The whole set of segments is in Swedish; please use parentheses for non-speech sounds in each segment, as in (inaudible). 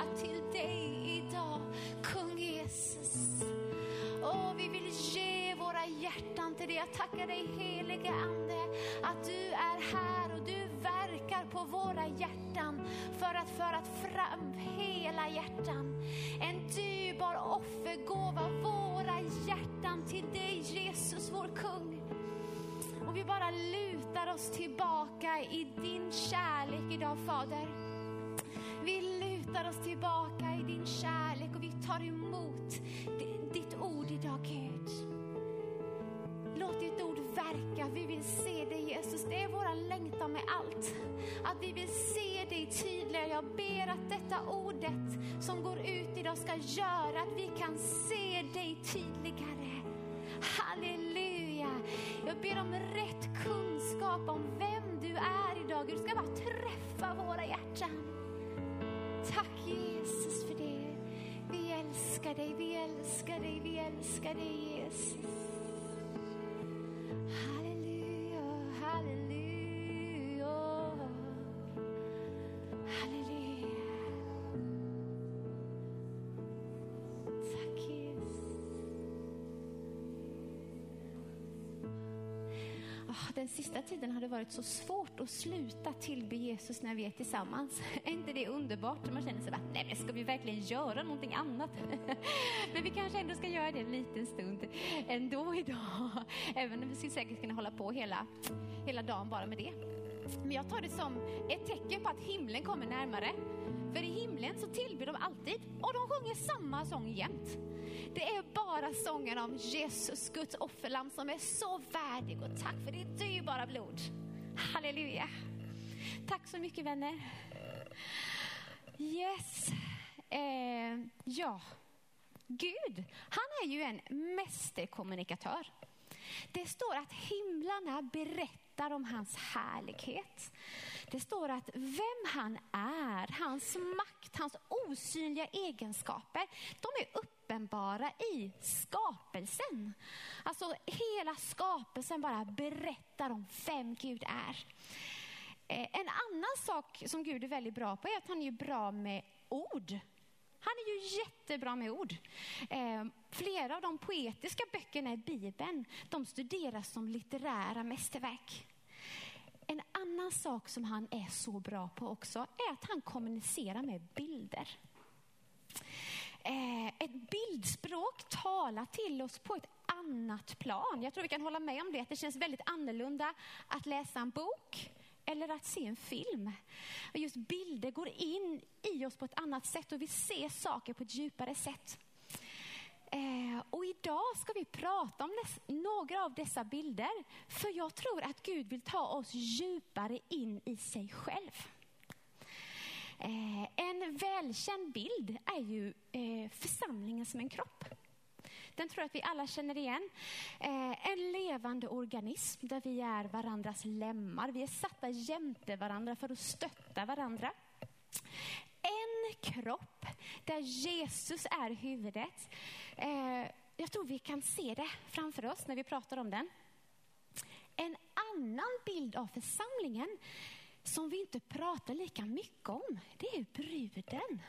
hjärta till dig idag, kung Jesus. Och vi vill ge våra hjärtan till dig. Jag tackar dig helige Ande att du är här och du verkar på våra hjärtan för att föra fram hela hjärtan. En dyrbar offergåva, våra hjärtan till dig Jesus, vår kung. Och vi bara lutar oss tillbaka i din kärlek idag Fader. Vi lutar oss tillbaka i din kärlek och vi tar emot ditt ord idag Gud. Låt ditt ord verka. Vi vill se dig Jesus. Det är våra längtan med allt. Att vi vill se dig tydligare. Jag ber att detta ordet som går ut idag ska göra att vi kan se dig tydligare. Halleluja. Jag ber om rätt kunskap om vem du är idag. Du ska bara träffa våra hjärtan. Tack Jesus för det. Vi älskar dig, vi älskar dig, vi älskar dig Jesus. Halleluja, halleluja. Halleluja. Den sista tiden har det varit så svårt att sluta tillbe Jesus när vi är tillsammans. (laughs) Är inte det underbart? Man känner sig bara, nej men ska vi verkligen göra någonting annat? (laughs) Men vi kanske ändå ska göra det en liten stund ändå idag. (laughs) Även om vi skulle säkert kunna hålla på hela, hela dagen bara med det. Men jag tar det som ett tecken på att himlen kommer närmare. För i himlen så tillber de alltid och de sjunger samma sång jämt. Det är bara sången om Jesus, Guds offerlamm som är så värdig och tack för ditt dyrbara blod. Halleluja. Tack så mycket vänner. Yes. Eh, ja, Gud, han är ju en mästerkommunikatör. Det står att himlarna berättar om hans härlighet. Det står att vem han är, hans makt, hans osynliga egenskaper, de är uppenbara i skapelsen. Alltså hela skapelsen bara berättar om vem Gud är. Eh, en annan sak som Gud är väldigt bra på är att han är bra med ord. Han är ju jättebra med ord. Eh, flera av de poetiska böckerna i Bibeln, de studeras som litterära mästerverk. En annan sak som han är så bra på också är att han kommunicerar med bilder. Eh, ett bildspråk talar till oss på ett annat plan. Jag tror vi kan hålla med om det, att det känns väldigt annorlunda att läsa en bok eller att se en film. Just bilder går in i oss på ett annat sätt och vi ser saker på ett djupare sätt. Eh, och idag ska vi prata om några av dessa bilder. För jag tror att Gud vill ta oss djupare in i sig själv. Eh, en välkänd bild är ju eh, församlingen som en kropp. Den tror jag att vi alla känner igen. Eh, en levande organism där vi är varandras lemmar. Vi är satta jämte varandra för att stötta varandra. Kropp där Jesus är huvudet. Eh, jag tror vi kan se det framför oss när vi pratar om den. En annan bild av församlingen som vi inte pratar lika mycket om, det är bruden.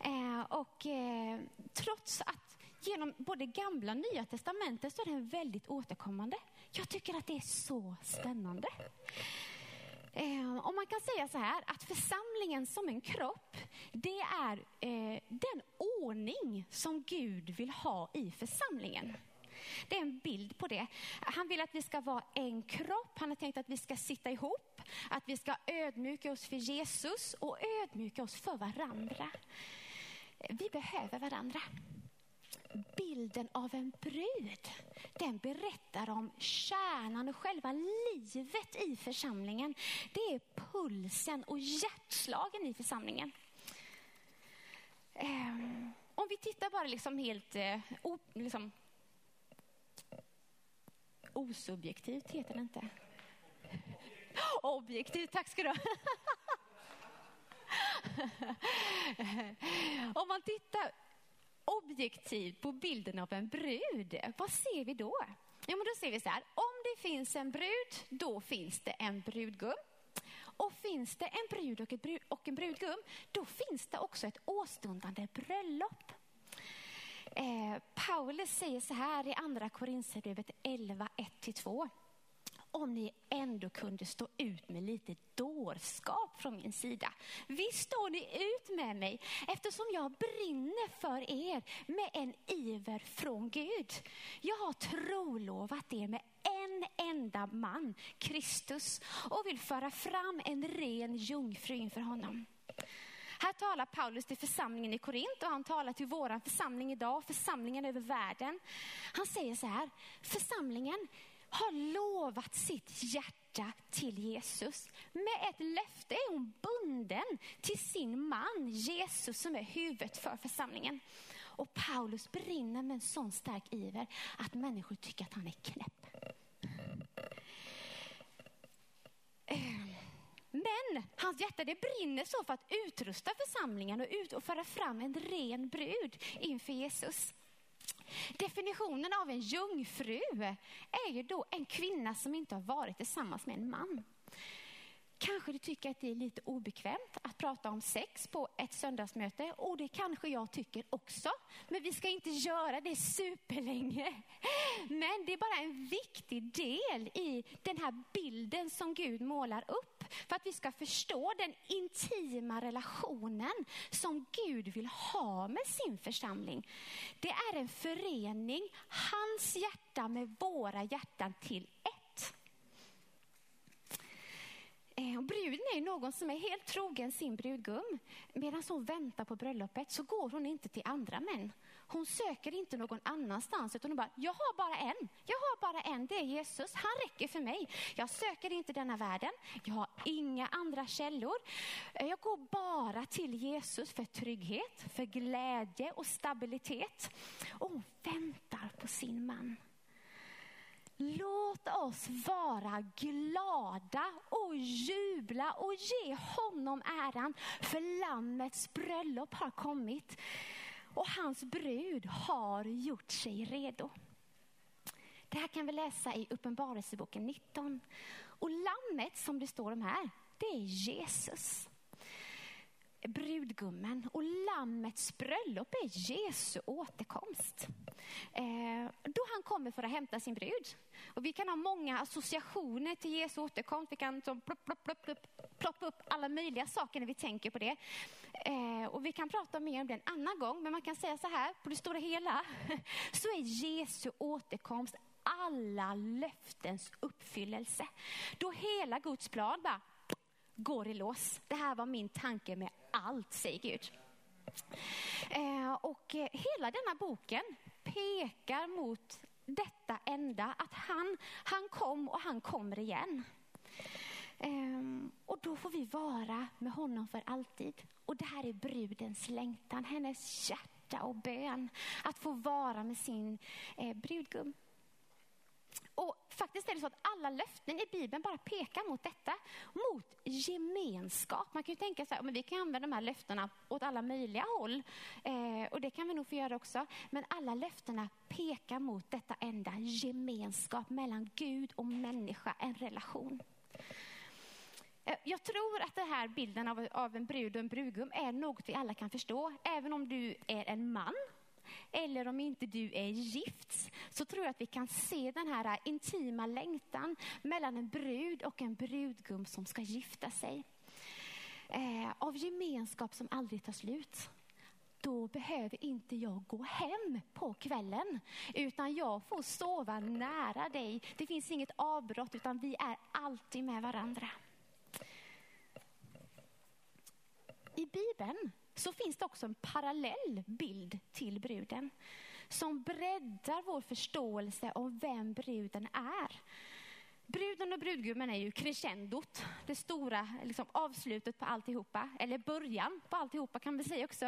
Eh, och eh, trots att genom både gamla och nya testamentet så är den väldigt återkommande. Jag tycker att det är så spännande. Eh, och man kan säga så här att församlingen som en kropp, det är eh, den ordning som Gud vill ha i församlingen. Det är en bild på det. Han vill att vi ska vara en kropp. Han har tänkt att vi ska sitta ihop, att vi ska ödmjuka oss för Jesus och ödmjuka oss för varandra. Vi behöver varandra. Bilden av en brud, den berättar om kärnan och själva livet i församlingen. Det är pulsen och hjärtslagen i församlingen. Ehm, om vi tittar bara liksom helt eh, liksom, osubjektivt, heter det inte? (laughs) Objektivt, tack ska du ha. (laughs) Om man tittar objektivt på bilden av en brud, vad ser vi då? Ja, men då ser vi så här, om det finns en brud, då finns det en brudgum. Och finns det en brud och, brud och en brudgum, då finns det också ett åstundande bröllop. Eh, Paulus säger så här i andra Korinthierbrevet 11, 1-2 om ni ändå kunde stå ut med lite dårskap från min sida. Visst står ni ut med mig eftersom jag brinner för er med en iver från Gud. Jag har trolovat er med en enda man, Kristus, och vill föra fram en ren jungfru inför honom. Här talar Paulus till församlingen i Korint och han talar till våran församling idag, församlingen över världen. Han säger så här, församlingen har lovat sitt hjärta till Jesus. Med ett löfte är hon bunden till sin man Jesus som är huvudet för församlingen. Och Paulus brinner med en sån stark iver att människor tycker att han är knäpp. Ehm, men hans hjärta det brinner så för att utrusta församlingen och, ut och föra fram en ren brud inför Jesus. Definitionen av en jungfru är ju då en kvinna som inte har varit tillsammans med en man. Kanske du tycker att det är lite obekvämt att prata om sex på ett söndagsmöte och det kanske jag tycker också. Men vi ska inte göra det superlänge. Men det är bara en viktig del i den här bilden som Gud målar upp för att vi ska förstå den intima relationen som Gud vill ha med sin församling. Det är en förening, hans hjärta med våra hjärtan till ett. Eh, och bruden är någon som är helt trogen sin brudgum. Medan hon väntar på bröllopet så går hon inte till andra män. Hon söker inte någon annanstans utan hon bara, jag har bara en. Jag har bara en, det är Jesus. Han räcker för mig. Jag söker inte denna världen. Jag har inga andra källor. Jag går bara till Jesus för trygghet, för glädje och stabilitet. Och hon väntar på sin man. Låt oss vara glada och jubla och ge honom äran. För lammets bröllop har kommit och hans brud har gjort sig redo. Det här kan vi läsa i Uppenbarelseboken 19. Och lammet som det står om här, det är Jesus brudgummen och lammets bröllop är Jesu återkomst. Eh, då han kommer för att hämta sin brud. Och vi kan ha många associationer till Jesu återkomst. Vi kan plopp, plopp, plopp, plopp, ploppa upp alla möjliga saker när vi tänker på det. Eh, och vi kan prata mer om det en annan gång, men man kan säga så här, på det stora hela (laughs) så är Jesu återkomst alla löftens uppfyllelse. Då hela Guds plan bara går i lås. Det här var min tanke med allt, säger Gud. Eh, och hela denna boken pekar mot detta enda, att han, han kom och han kommer igen. Um, och då får vi vara med honom för alltid. Och det här är brudens längtan, hennes hjärta och bön. Att få vara med sin eh, brudgum. Och faktiskt är det så att alla löften i Bibeln bara pekar mot detta, mot gemenskap. Man kan ju tänka så här, men vi kan använda de här löftena åt alla möjliga håll. Eh, och det kan vi nog få göra också. Men alla löftena pekar mot detta enda, gemenskap mellan Gud och människa, en relation. Eh, jag tror att den här bilden av, av en brud och en brudgum är något vi alla kan förstå. Även om du är en man eller om inte du är gift, så tror jag att vi kan se den här intima längtan mellan en brud och en brudgum som ska gifta sig. Eh, av gemenskap som aldrig tar slut. då behöver inte jag gå hem på kvällen, utan jag får sova nära dig. Det finns inget avbrott, utan vi är alltid med varandra. I Bibeln så finns det också en parallell bild till bruden som breddar vår förståelse om vem bruden är. Bruden och brudgummen är ju crescendot, det stora liksom, avslutet på alltihopa, eller början på alltihopa kan vi säga också.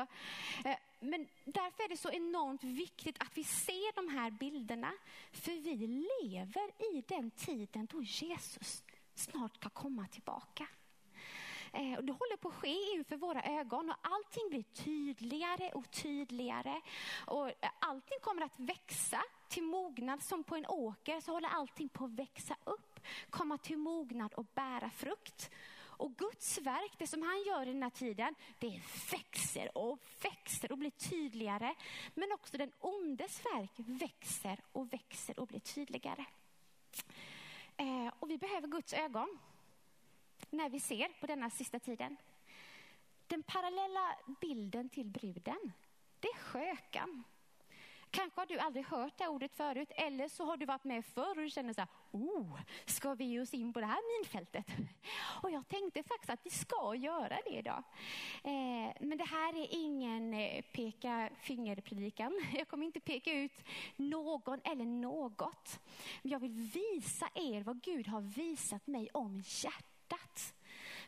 Eh, men därför är det så enormt viktigt att vi ser de här bilderna, för vi lever i den tiden då Jesus snart ska komma tillbaka. Eh, och det håller på att ske inför våra ögon och allting blir tydligare och tydligare. Och eh, allting kommer att växa till mognad som på en åker så håller allting på att växa upp, komma till mognad och bära frukt. Och Guds verk, det som han gör i den här tiden, det växer och växer och blir tydligare. Men också den ondes verk växer och växer och blir tydligare. Eh, och vi behöver Guds ögon när vi ser på denna sista tiden. Den parallella bilden till bruden, det är skökan. Kanske har du aldrig hört det ordet förut eller så har du varit med förr och känner så här, oh, ska vi ge oss in på det här minfältet? Och jag tänkte faktiskt att vi ska göra det idag. Eh, men det här är ingen eh, peka fingerpredikan. (laughs) Jag kommer inte peka ut någon eller något. Men jag vill visa er vad Gud har visat mig om hjärtat.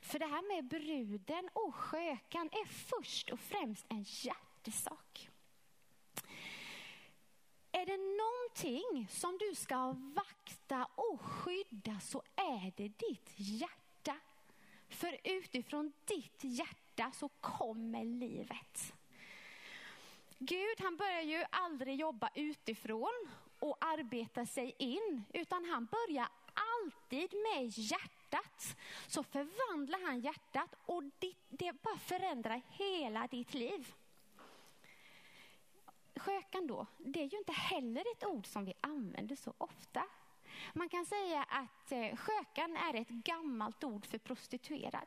För det här med bruden och skökan är först och främst en hjärtesak. Är det någonting som du ska vakta och skydda så är det ditt hjärta. För utifrån ditt hjärta så kommer livet. Gud han börjar ju aldrig jobba utifrån och arbeta sig in, utan han börjar alltid med hjärtat. Så förvandlar han hjärtat och det bara förändrar hela ditt liv. Skökan då, det är ju inte heller ett ord som vi använder så ofta. Man kan säga att eh, skökan är ett gammalt ord för prostituerad.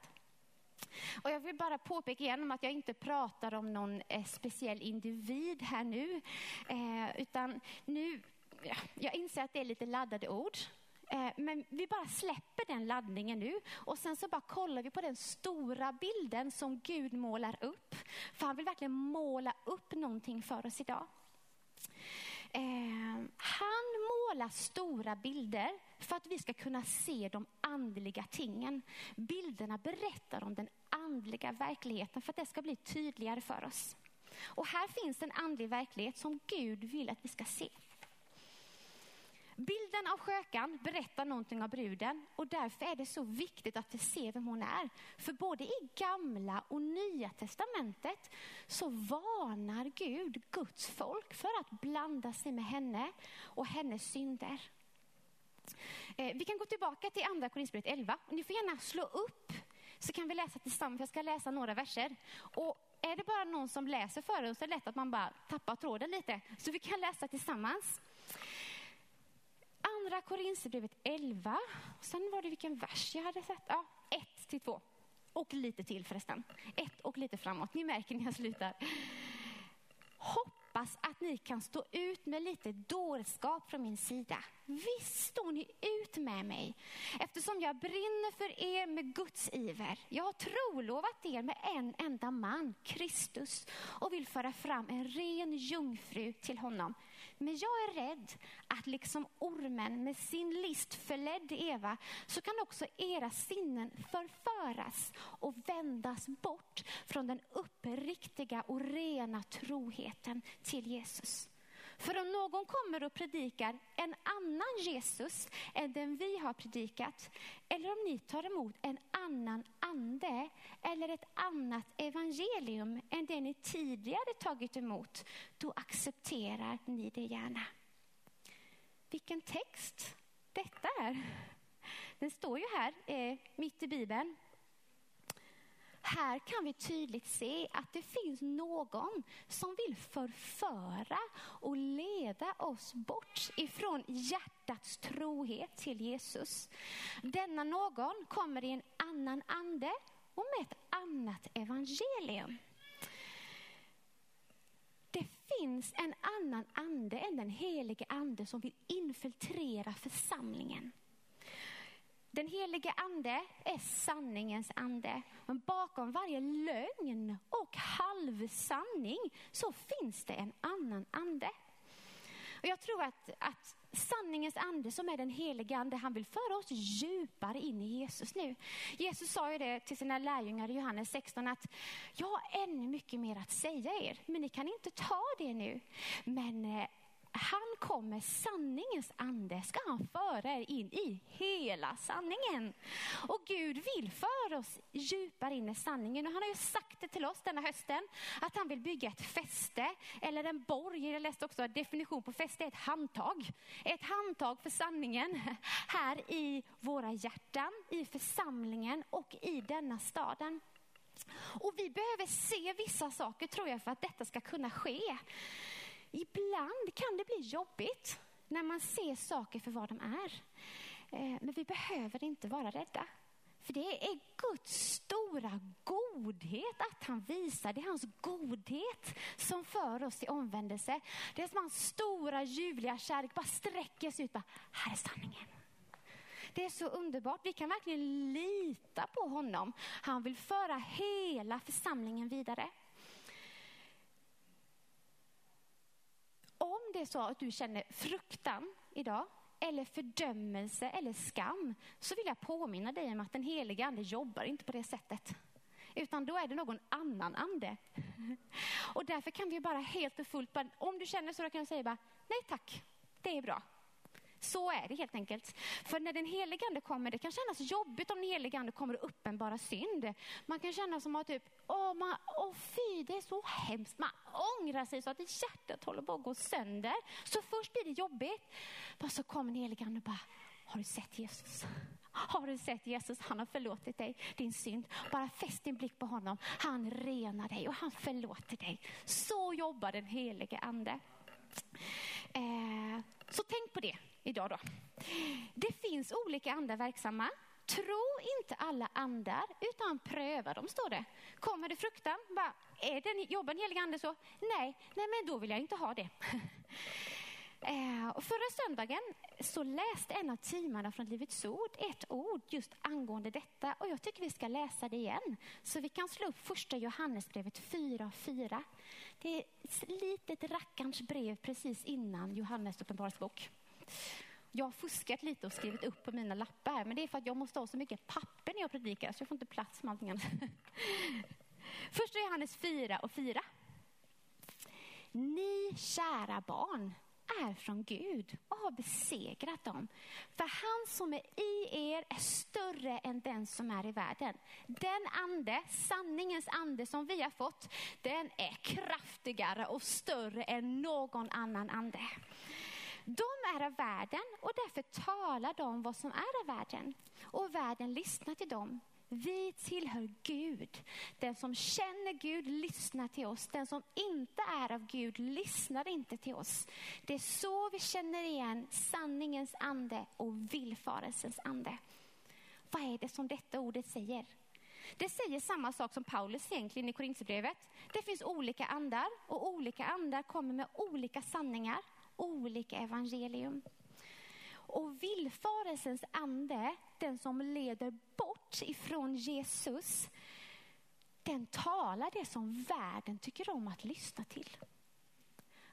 Och jag vill bara påpeka igen om att jag inte pratar om någon eh, speciell individ här nu. Eh, utan nu, jag inser att det är lite laddade ord. Eh, men vi bara släpper den laddningen nu och sen så bara kollar vi på den stora bilden som Gud målar upp. För han vill verkligen måla upp någonting för oss idag. Eh, han målar stora bilder för att vi ska kunna se de andliga tingen. Bilderna berättar om den andliga verkligheten för att det ska bli tydligare för oss. Och här finns en andlig verklighet som Gud vill att vi ska se. Bilden av skökan berättar någonting om bruden och därför är det så viktigt att vi ser vem hon är. För både i gamla och nya testamentet så varnar Gud Guds folk för att blanda sig med henne och hennes synder. Eh, vi kan gå tillbaka till andra Korinthierbrevet 11. Ni får gärna slå upp så kan vi läsa tillsammans. Jag ska läsa några verser. Och är det bara någon som läser för oss så är det lätt att man bara tappar tråden lite. Så vi kan läsa tillsammans. Andra Korinthierbrevet 11. Sen var det vilken vers jag hade sett. Ja, 1 till 2. Och lite till förresten. 1 och lite framåt. Ni märker när jag slutar. Hoppas att ni kan stå ut med lite dårskap från min sida. Visst står ni ut med mig eftersom jag brinner för er med Guds iver. Jag har trolovat er med en enda man, Kristus, och vill föra fram en ren jungfru till honom. Men jag är rädd att liksom ormen med sin list förledde Eva så kan också era sinnen förföras och vändas bort från den uppriktiga och rena troheten till Jesus. För om någon kommer och predikar en annan Jesus än den vi har predikat, eller om ni tar emot en annan ande eller ett annat evangelium än det ni tidigare tagit emot, då accepterar ni det gärna. Vilken text detta är. Den står ju här eh, mitt i Bibeln. Här kan vi tydligt se att det finns någon som vill förföra och leda oss bort ifrån hjärtats trohet till Jesus. Denna någon kommer i en annan ande och med ett annat evangelium. Det finns en annan ande än den helige ande som vill infiltrera församlingen. Den helige ande är sanningens ande. Men bakom varje lögn och halvsanning så finns det en annan ande. Och jag tror att, att sanningens ande som är den helige ande, han vill föra oss djupare in i Jesus nu. Jesus sa ju det till sina lärjungar i Johannes 16 att jag har ännu mycket mer att säga er, men ni kan inte ta det nu. Men eh, han kommer, sanningens ande ska han föra er in i hela sanningen. Och Gud vill föra oss djupare in i sanningen. Och han har ju sagt det till oss denna hösten, att han vill bygga ett fäste eller en borg. Jag läste också att definition på fäste, ett handtag. Ett handtag för sanningen här i våra hjärtan, i församlingen och i denna staden. Och vi behöver se vissa saker tror jag för att detta ska kunna ske. Ibland kan det bli jobbigt när man ser saker för vad de är. Eh, men vi behöver inte vara rädda. För det är Guds stora godhet att han visar. Det är hans godhet som för oss till omvändelse. Det är som hans stora ljuvliga kärlek bara sträcker sig ut. Bara, här är sanningen. Det är så underbart. Vi kan verkligen lita på honom. Han vill föra hela församlingen vidare. Om det är så att du känner fruktan idag, eller fördömelse eller skam, så vill jag påminna dig om att den heliga ande jobbar inte på det sättet. Utan då är det någon annan ande. (laughs) Och därför kan vi bara helt och fullt, om du känner så, då kan du säga bara, nej tack, det är bra. Så är det helt enkelt. För när den helige ande kommer, det kan kännas jobbigt om den helige ande kommer och uppenbara synd. Man kan känna som att typ, åh, man, åh fy, det är så hemskt. Man ångrar sig så att hjärtat håller på att gå sönder. Så först blir det jobbigt. Och så kommer den helige ande och bara, har du sett Jesus? Har du sett Jesus? Han har förlåtit dig din synd. Bara fäst din blick på honom. Han renar dig och han förlåter dig. Så jobbar den helige ande. Eh, så tänk på det idag då. Det finns olika andar verksamma. Tro inte alla andar, utan pröva dem, står det. Kommer det fruktan? Bara, är den, jobbar den helige ande så? Nej, nej, men då vill jag inte ha det. (laughs) Eh, och förra söndagen så läste en av teamarna från Livets Ord ett ord just angående detta och jag tycker vi ska läsa det igen. Så vi kan slå upp första Johannesbrevet 4.4. Det är ett litet rackarns brev precis innan Johannes uppenbarelsebok. Jag har fuskat lite och skrivit upp på mina lappar men det är för att jag måste ha så mycket papper när jag predikar så jag får inte plats med allting annat. (laughs) Första Johannes 4 och 4. Ni kära barn är från Gud och har besegrat dem. För han som är i er är större än den som är i världen. Den ande, sanningens ande som vi har fått, den är kraftigare och större än någon annan ande. De är av världen och därför talar de vad som är av världen. Och världen lyssnar till dem. Vi tillhör Gud. Den som känner Gud lyssnar till oss. Den som inte är av Gud lyssnar inte till oss. Det är så vi känner igen sanningens ande och villfarelsens ande. Vad är det som detta ordet säger? Det säger samma sak som Paulus egentligen i Korinthierbrevet. Det finns olika andar och olika andar kommer med olika sanningar, olika evangelium. Och villfarelsens ande, den som leder bort ifrån Jesus, den talar det som världen tycker om att lyssna till.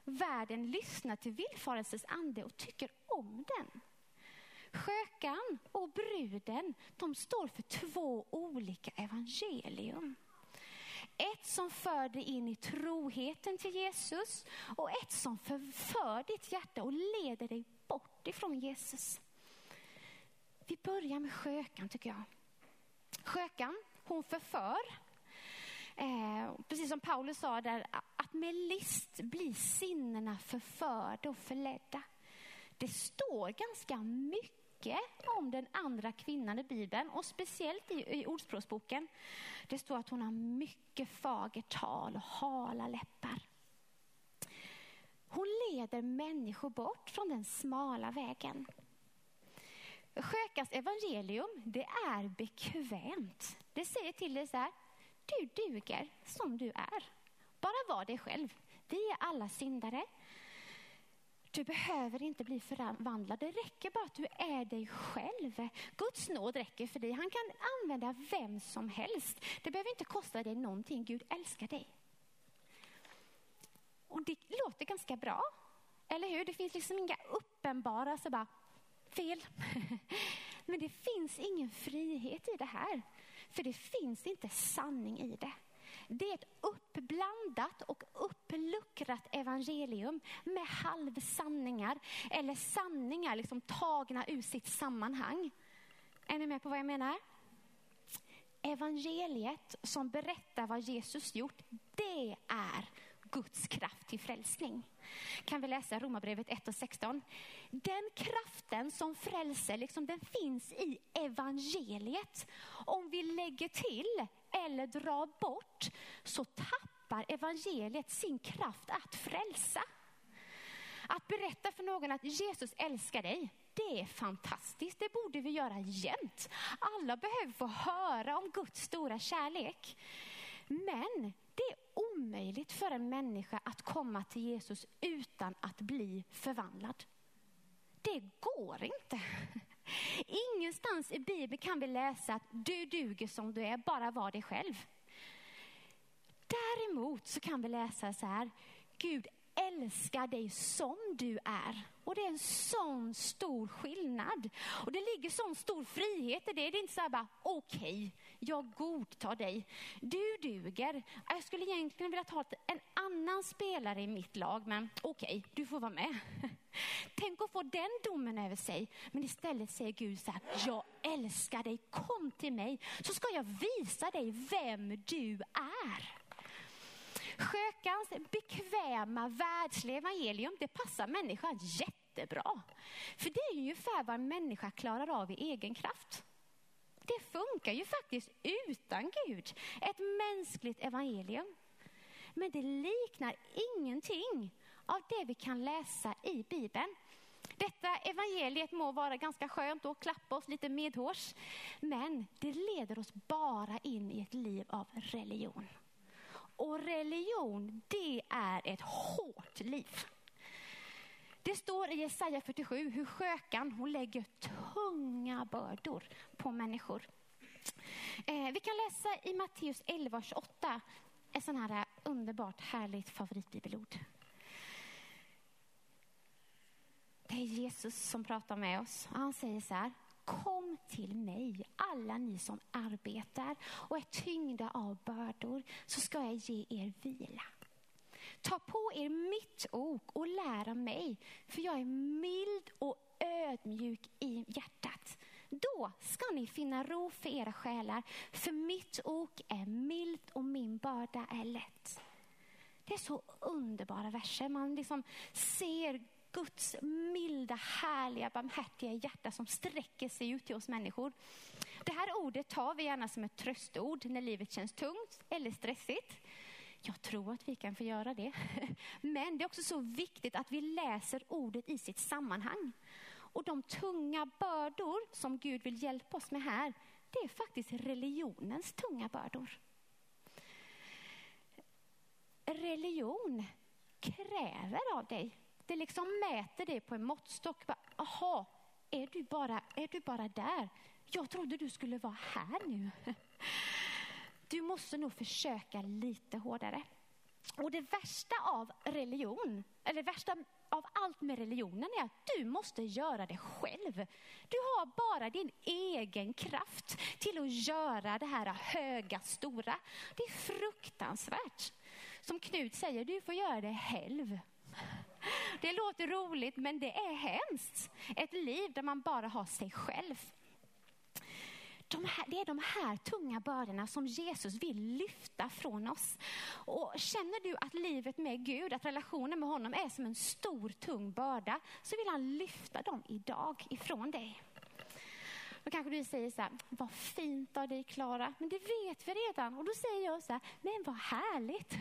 Världen lyssnar till villfarelsens ande och tycker om den. Skökan och bruden, de står för två olika evangelium. Ett som för dig in i troheten till Jesus och ett som förför ditt hjärta och leder dig bort ifrån Jesus. Vi börjar med skökan tycker jag. Skökan, hon förför. Eh, precis som Paulus sa där, att med list blir sinnena förförda och förledda. Det står ganska mycket om den andra kvinnan i Bibeln och speciellt i, i Ordspråksboken. Det står att hon har mycket fagert tal och hala läppar. Hon leder människor bort från den smala vägen. Skökas evangelium, det är bekvämt. Det säger till dig så här, du duger som du är. Bara var dig själv. Vi är alla syndare. Du behöver inte bli förvandlad. Det räcker bara att du är dig själv. Guds nåd räcker för dig. Han kan använda vem som helst. Det behöver inte kosta dig någonting. Gud älskar dig. Och det låter ganska bra. Eller hur? Det finns liksom inga uppenbara så bara, fel. (laughs) Men det finns ingen frihet i det här. För det finns inte sanning i det. Det är ett uppblandat och uppluckrat evangelium med halvsanningar eller sanningar liksom tagna ur sitt sammanhang. Är ni med på vad jag menar? Evangeliet som berättar vad Jesus gjort, det är Guds kraft till frälsning. Kan vi läsa Romarbrevet 1 och 16. Den kraften som frälser, liksom den finns i evangeliet. Om vi lägger till eller drar bort så tappar evangeliet sin kraft att frälsa. Att berätta för någon att Jesus älskar dig, det är fantastiskt. Det borde vi göra jämt. Alla behöver få höra om Guds stora kärlek. Men det är omöjligt för en människa att komma till Jesus utan att bli förvandlad. Det går inte. Ingenstans i Bibeln kan vi läsa att du duger som du är, bara var dig själv. Däremot så kan vi läsa så här, Gud älskar dig som du är. Och det är en sån stor skillnad. Och det ligger sån stor frihet i det. Det är inte så här bara, okej, okay, jag godtar dig. Du duger. Jag skulle egentligen vilja ha en annan spelare i mitt lag, men okej, okay, du får vara med. (laughs) Tänk att få den domen över sig. Men istället säger Gud så här, jag älskar dig, kom till mig så ska jag visa dig vem du är. Skökans bekväma världsliga evangelium, det passar människan jättebra. För det är ungefär vad en människa klarar av i egen kraft. Det funkar ju faktiskt utan Gud. Ett mänskligt evangelium. Men det liknar ingenting av det vi kan läsa i Bibeln. Detta evangeliet må vara ganska skönt och klappa oss lite medhårs. Men det leder oss bara in i ett liv av religion. Och religion, det är ett hårt liv. Det står i Jesaja 47 hur skökan hon lägger tunga bördor på människor. Eh, vi kan läsa i Matteus 11, 28, ett sån här underbart härligt favoritbibelord. Det är Jesus som pratar med oss. Han säger så här, Kom till mig, alla ni som arbetar och är tyngda av bördor, så ska jag ge er vila. Ta på er mitt ok och lära mig, för jag är mild och ödmjuk i hjärtat. Då ska ni finna ro för era själar, för mitt ok är milt och min börda är lätt. Det är så underbara verser. Man liksom ser Guds milda, härliga, barmhärtiga hjärta som sträcker sig ut till oss människor. Det här ordet tar vi gärna som ett tröstord när livet känns tungt eller stressigt. Jag tror att vi kan få göra det. (laughs) Men det är också så viktigt att vi läser ordet i sitt sammanhang. Och de tunga bördor som Gud vill hjälpa oss med här, det är faktiskt religionens tunga bördor. Religion kräver av dig det liksom mäter det på en måttstock. Jaha, är du, bara, är du bara där? Jag trodde du skulle vara här nu. (laughs) Du måste nog försöka lite hårdare. Och det värsta av religion, eller det värsta av allt med religionen är att du måste göra det själv. Du har bara din egen kraft till att göra det här höga, stora. Det är fruktansvärt. Som Knut säger, du får göra det själv. Det låter roligt men det är hemskt. Ett liv där man bara har sig själv. De här, det är de här tunga bördorna som Jesus vill lyfta från oss. Och känner du att livet med Gud, att relationen med honom är som en stor tung börda, så vill han lyfta dem idag ifrån dig. Då kanske du säger så här, vad fint av dig Klara, men det vet vi redan. Och då säger jag så här, men vad härligt.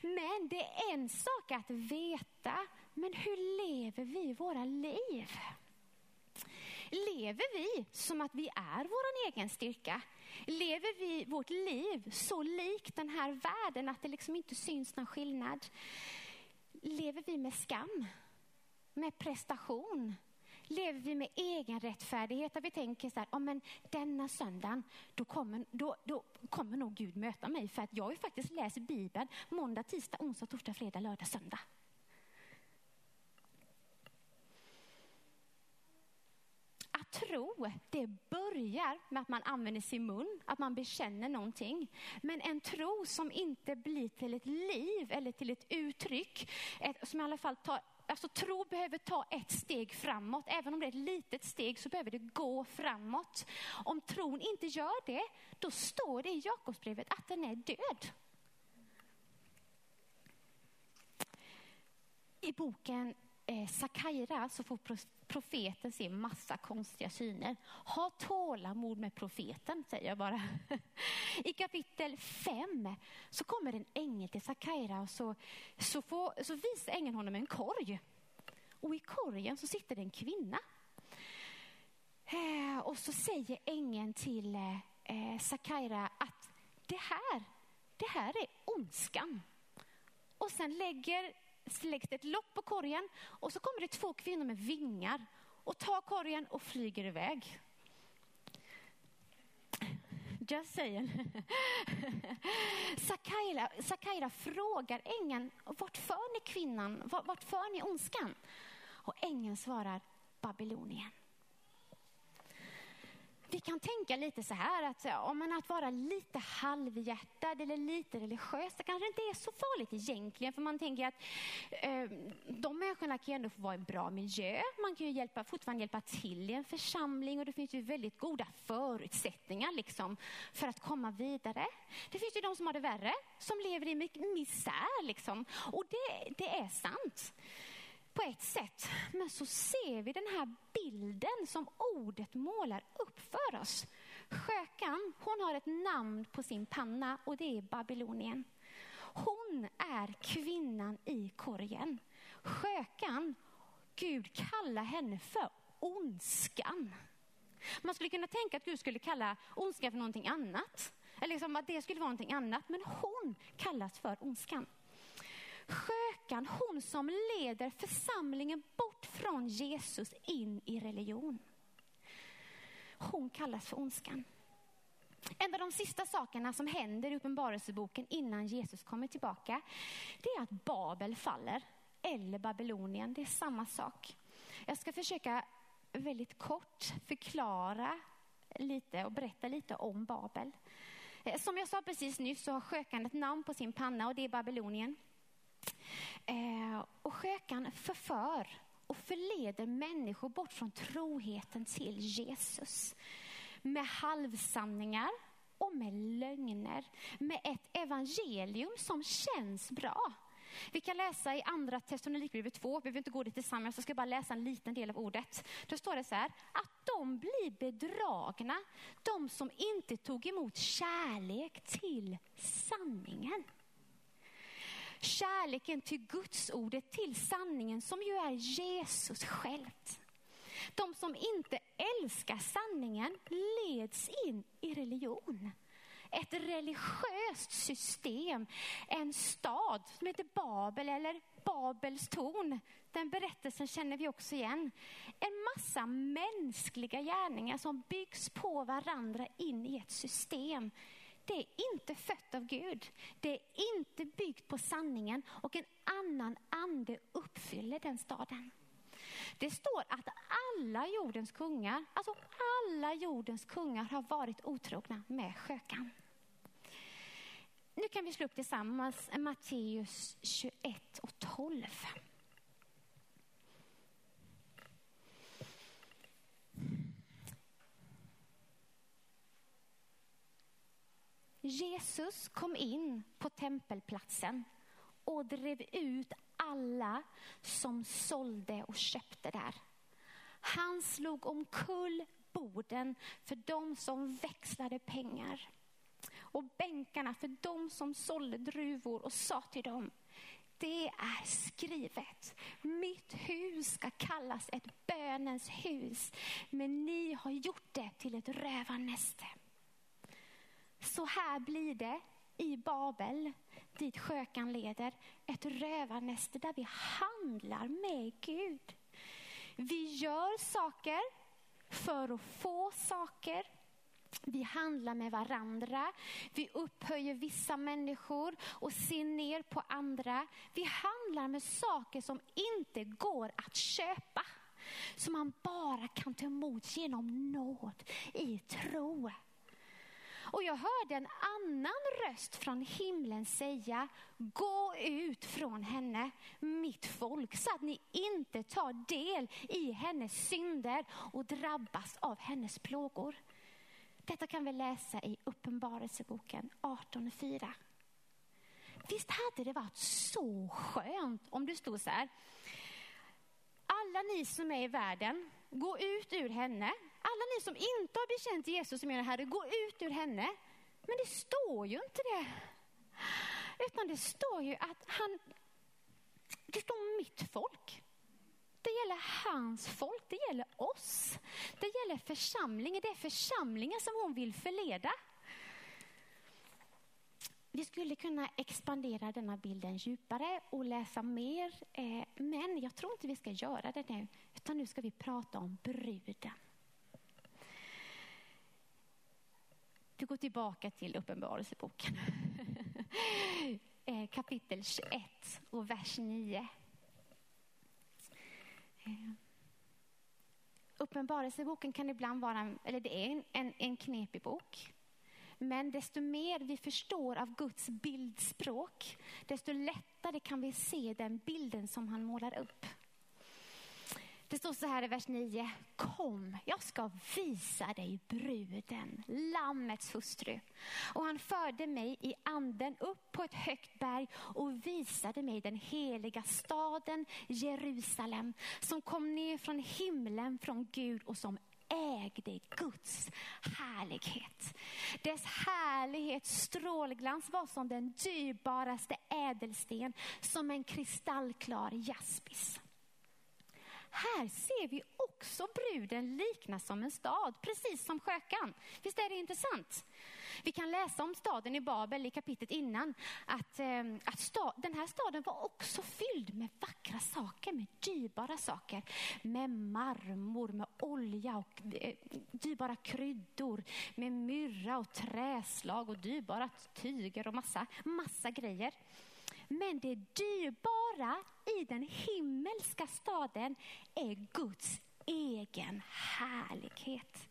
Men det är en sak att veta, men hur lever vi våra liv? Lever vi som att vi är vår egen styrka? Lever vi vårt liv så likt den här världen att det liksom inte syns någon skillnad? Lever vi med skam? Med prestation? Lever vi med egen rättfärdighet? Där vi tänker så här, oh, men denna söndagen, då kommer, då, då kommer nog Gud möta mig. För att jag har ju faktiskt läst Bibeln måndag, tisdag, onsdag, torsdag, fredag, lördag, söndag. Att tro, det börjar med att man använder sin mun, att man bekänner någonting. Men en tro som inte blir till ett liv eller till ett uttryck, ett, som i alla fall tar Alltså tro behöver ta ett steg framåt. Även om det är ett litet steg så behöver det gå framåt. Om tron inte gör det, då står det i Jakobsbrevet att den är död. I boken eh, Sakaira så får profeten se massa konstiga syner. Ha tålamod med profeten, säger jag bara. (laughs) I kapitel 5 så kommer en ängel till Sakaira och så, så, får, så visar ängeln honom en korg. Och i korgen så sitter det en kvinna. Eh, och så säger ängeln till eh, Sakaira att det här, det här är ondskan. Och sen lägger läggs det ett lock på korgen och så kommer det två kvinnor med vingar och tar korgen och flyger iväg. Just saying. Sakaira, Sakaira frågar ängeln, vart för ni kvinnan? Vart för ni ondskan? Och ängeln svarar Babylonien vi kan tänka lite så här att, om att vara lite halvhjärtad eller lite religiös, det kanske inte är så farligt egentligen. För man tänker att eh, de människorna kan ju ändå få vara i en bra miljö. Man kan ju hjälpa, fortfarande hjälpa till i en församling och det finns ju väldigt goda förutsättningar liksom, för att komma vidare. Det finns ju de som har det värre, som lever i misär. Liksom. Och det, det är sant på ett sätt. Men så ser vi den här bilden som ordet målar upp för oss. Skökan, hon har ett namn på sin panna och det är Babylonien. Hon är kvinnan i korgen. Skökan, Gud kallar henne för ondskan. Man skulle kunna tänka att Gud skulle kalla ondskan för någonting annat. Eller liksom att det skulle vara någonting annat. Men hon kallas för ondskan. Skökan, hon som leder församlingen bort från Jesus in i religion. Hon kallas för ondskan. En av de sista sakerna som händer i Uppenbarelseboken innan Jesus kommer tillbaka, det är att Babel faller. Eller Babylonien, det är samma sak. Jag ska försöka väldigt kort förklara lite och berätta lite om Babel. Eh, som jag sa precis nyss så har skökan ett namn på sin panna och det är Babylonien. Eh, och skökan förför och förleder människor bort från troheten till Jesus. Med halvsanningar och med lögner. Med ett evangelium som känns bra. Vi kan läsa i andra Thessalonikerbrevet 2, vi behöver inte gå dit tillsammans, jag ska bara läsa en liten del av ordet. Då står det så här, att de blir bedragna, de som inte tog emot kärlek till sanningen kärleken till Guds ordet, till sanningen som ju är Jesus självt. De som inte älskar sanningen leds in i religion. Ett religiöst system, en stad som heter Babel eller Babels torn. Den berättelsen känner vi också igen. En massa mänskliga gärningar som byggs på varandra in i ett system det är inte fött av Gud. Det är inte byggt på sanningen och en annan ande uppfyller den staden. Det står att alla jordens kungar, alltså alla jordens kungar har varit otrogna med skökan. Nu kan vi slå upp tillsammans Matteus 21 och 12. Jesus kom in på tempelplatsen och drev ut alla som sålde och köpte där. Han slog omkull borden för de som växlade pengar och bänkarna för de som sålde druvor och sa till dem, det är skrivet. Mitt hus ska kallas ett bönens hus, men ni har gjort det till ett rövarnäste. Så här blir det i Babel, dit skökan leder, ett rövarnäste där vi handlar med Gud. Vi gör saker för att få saker. Vi handlar med varandra, vi upphöjer vissa människor och ser ner på andra. Vi handlar med saker som inte går att köpa. Som man bara kan ta emot genom nåd i tro. Och jag hörde en annan röst från himlen säga, gå ut från henne, mitt folk, så att ni inte tar del i hennes synder och drabbas av hennes plågor. Detta kan vi läsa i Uppenbarelseboken 18.4. Visst hade det varit så skönt om du stod så här. Alla ni som är i världen, gå ut ur henne. Alla ni som inte har bekänt Jesus som er Herre, gå ut ur henne. Men det står ju inte det. Utan det står ju att han, det står mitt folk. Det gäller hans folk, det gäller oss. Det gäller församlingen, det är församlingen som hon vill förleda. Vi skulle kunna expandera denna bilden djupare och läsa mer, eh, men jag tror inte vi ska göra det nu, utan nu ska vi prata om bruden. Vi går tillbaka till Uppenbarelseboken. (laughs) Eh, kapitel 21 och vers 9. Eh, Uppenbarelseboken kan ibland vara, eller det är en, en knepig bok. Men desto mer vi förstår av Guds bildspråk, desto lättare kan vi se den bilden som han målar upp. Det står så här i vers 9. Kom, jag ska visa dig bruden, lammets hustru. Och han förde mig i anden upp på ett högt berg och visade mig den heliga staden Jerusalem som kom ner från himlen från Gud och som ägde Guds härlighet. Dess härlighet strålglans var som den dyrbaraste ädelsten, som en kristallklar jaspis. Här ser vi också bruden liknas som en stad, precis som skökan. Visst är det intressant? Vi kan läsa om staden i Babel i kapitlet innan. Att, ehm, att stad, den här staden var också fylld med vackra saker, med dyrbara saker. Med marmor, med olja och eh, dyrbara kryddor. Med myrra och träslag och dyrbara tyger och massa, massa grejer. Men det dyrbara i den himmelska staden är Guds egen härlighet.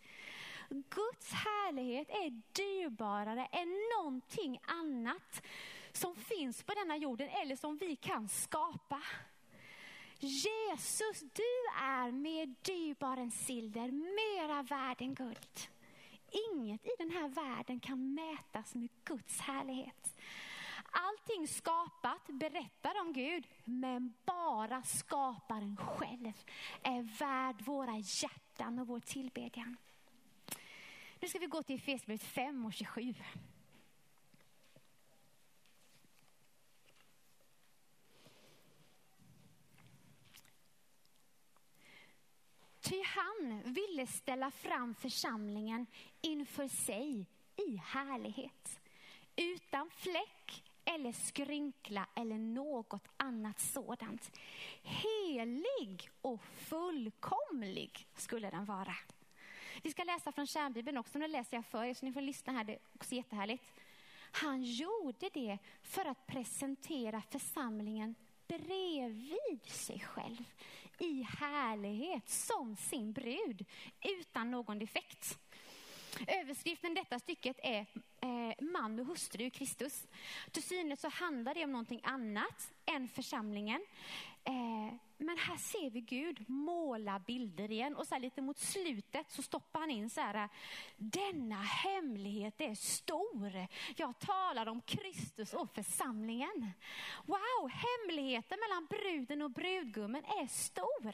Guds härlighet är dyrbarare än någonting annat som finns på denna jorden eller som vi kan skapa. Jesus, du är mer dyrbar än silver, mera värd än guld. Inget i den här världen kan mätas med Guds härlighet. Allting skapat berättar om Gud, men bara skaparen själv är värd våra hjärtan och vår tillbedjan. Nu ska vi gå till Efesierbrevet 5 och 27. Ty han ville ställa fram församlingen inför sig i härlighet. Utan fläck eller skrynkla eller något annat sådant. Helig och fullkomlig skulle den vara. Vi ska läsa från kärnbibeln också, nu läser jag för er så ni får lyssna här, det är också jättehärligt. Han gjorde det för att presentera församlingen bredvid sig själv i härlighet som sin brud utan någon defekt. Överskriften i detta stycket är eh, man och hustru i Kristus. Till synes så handlar det om någonting annat än församlingen. Eh, men här ser vi Gud måla bilder igen och så lite mot slutet så stoppar han in så här. Denna hemlighet är stor. Jag talar om Kristus och församlingen. Wow, hemligheten mellan bruden och brudgummen är stor.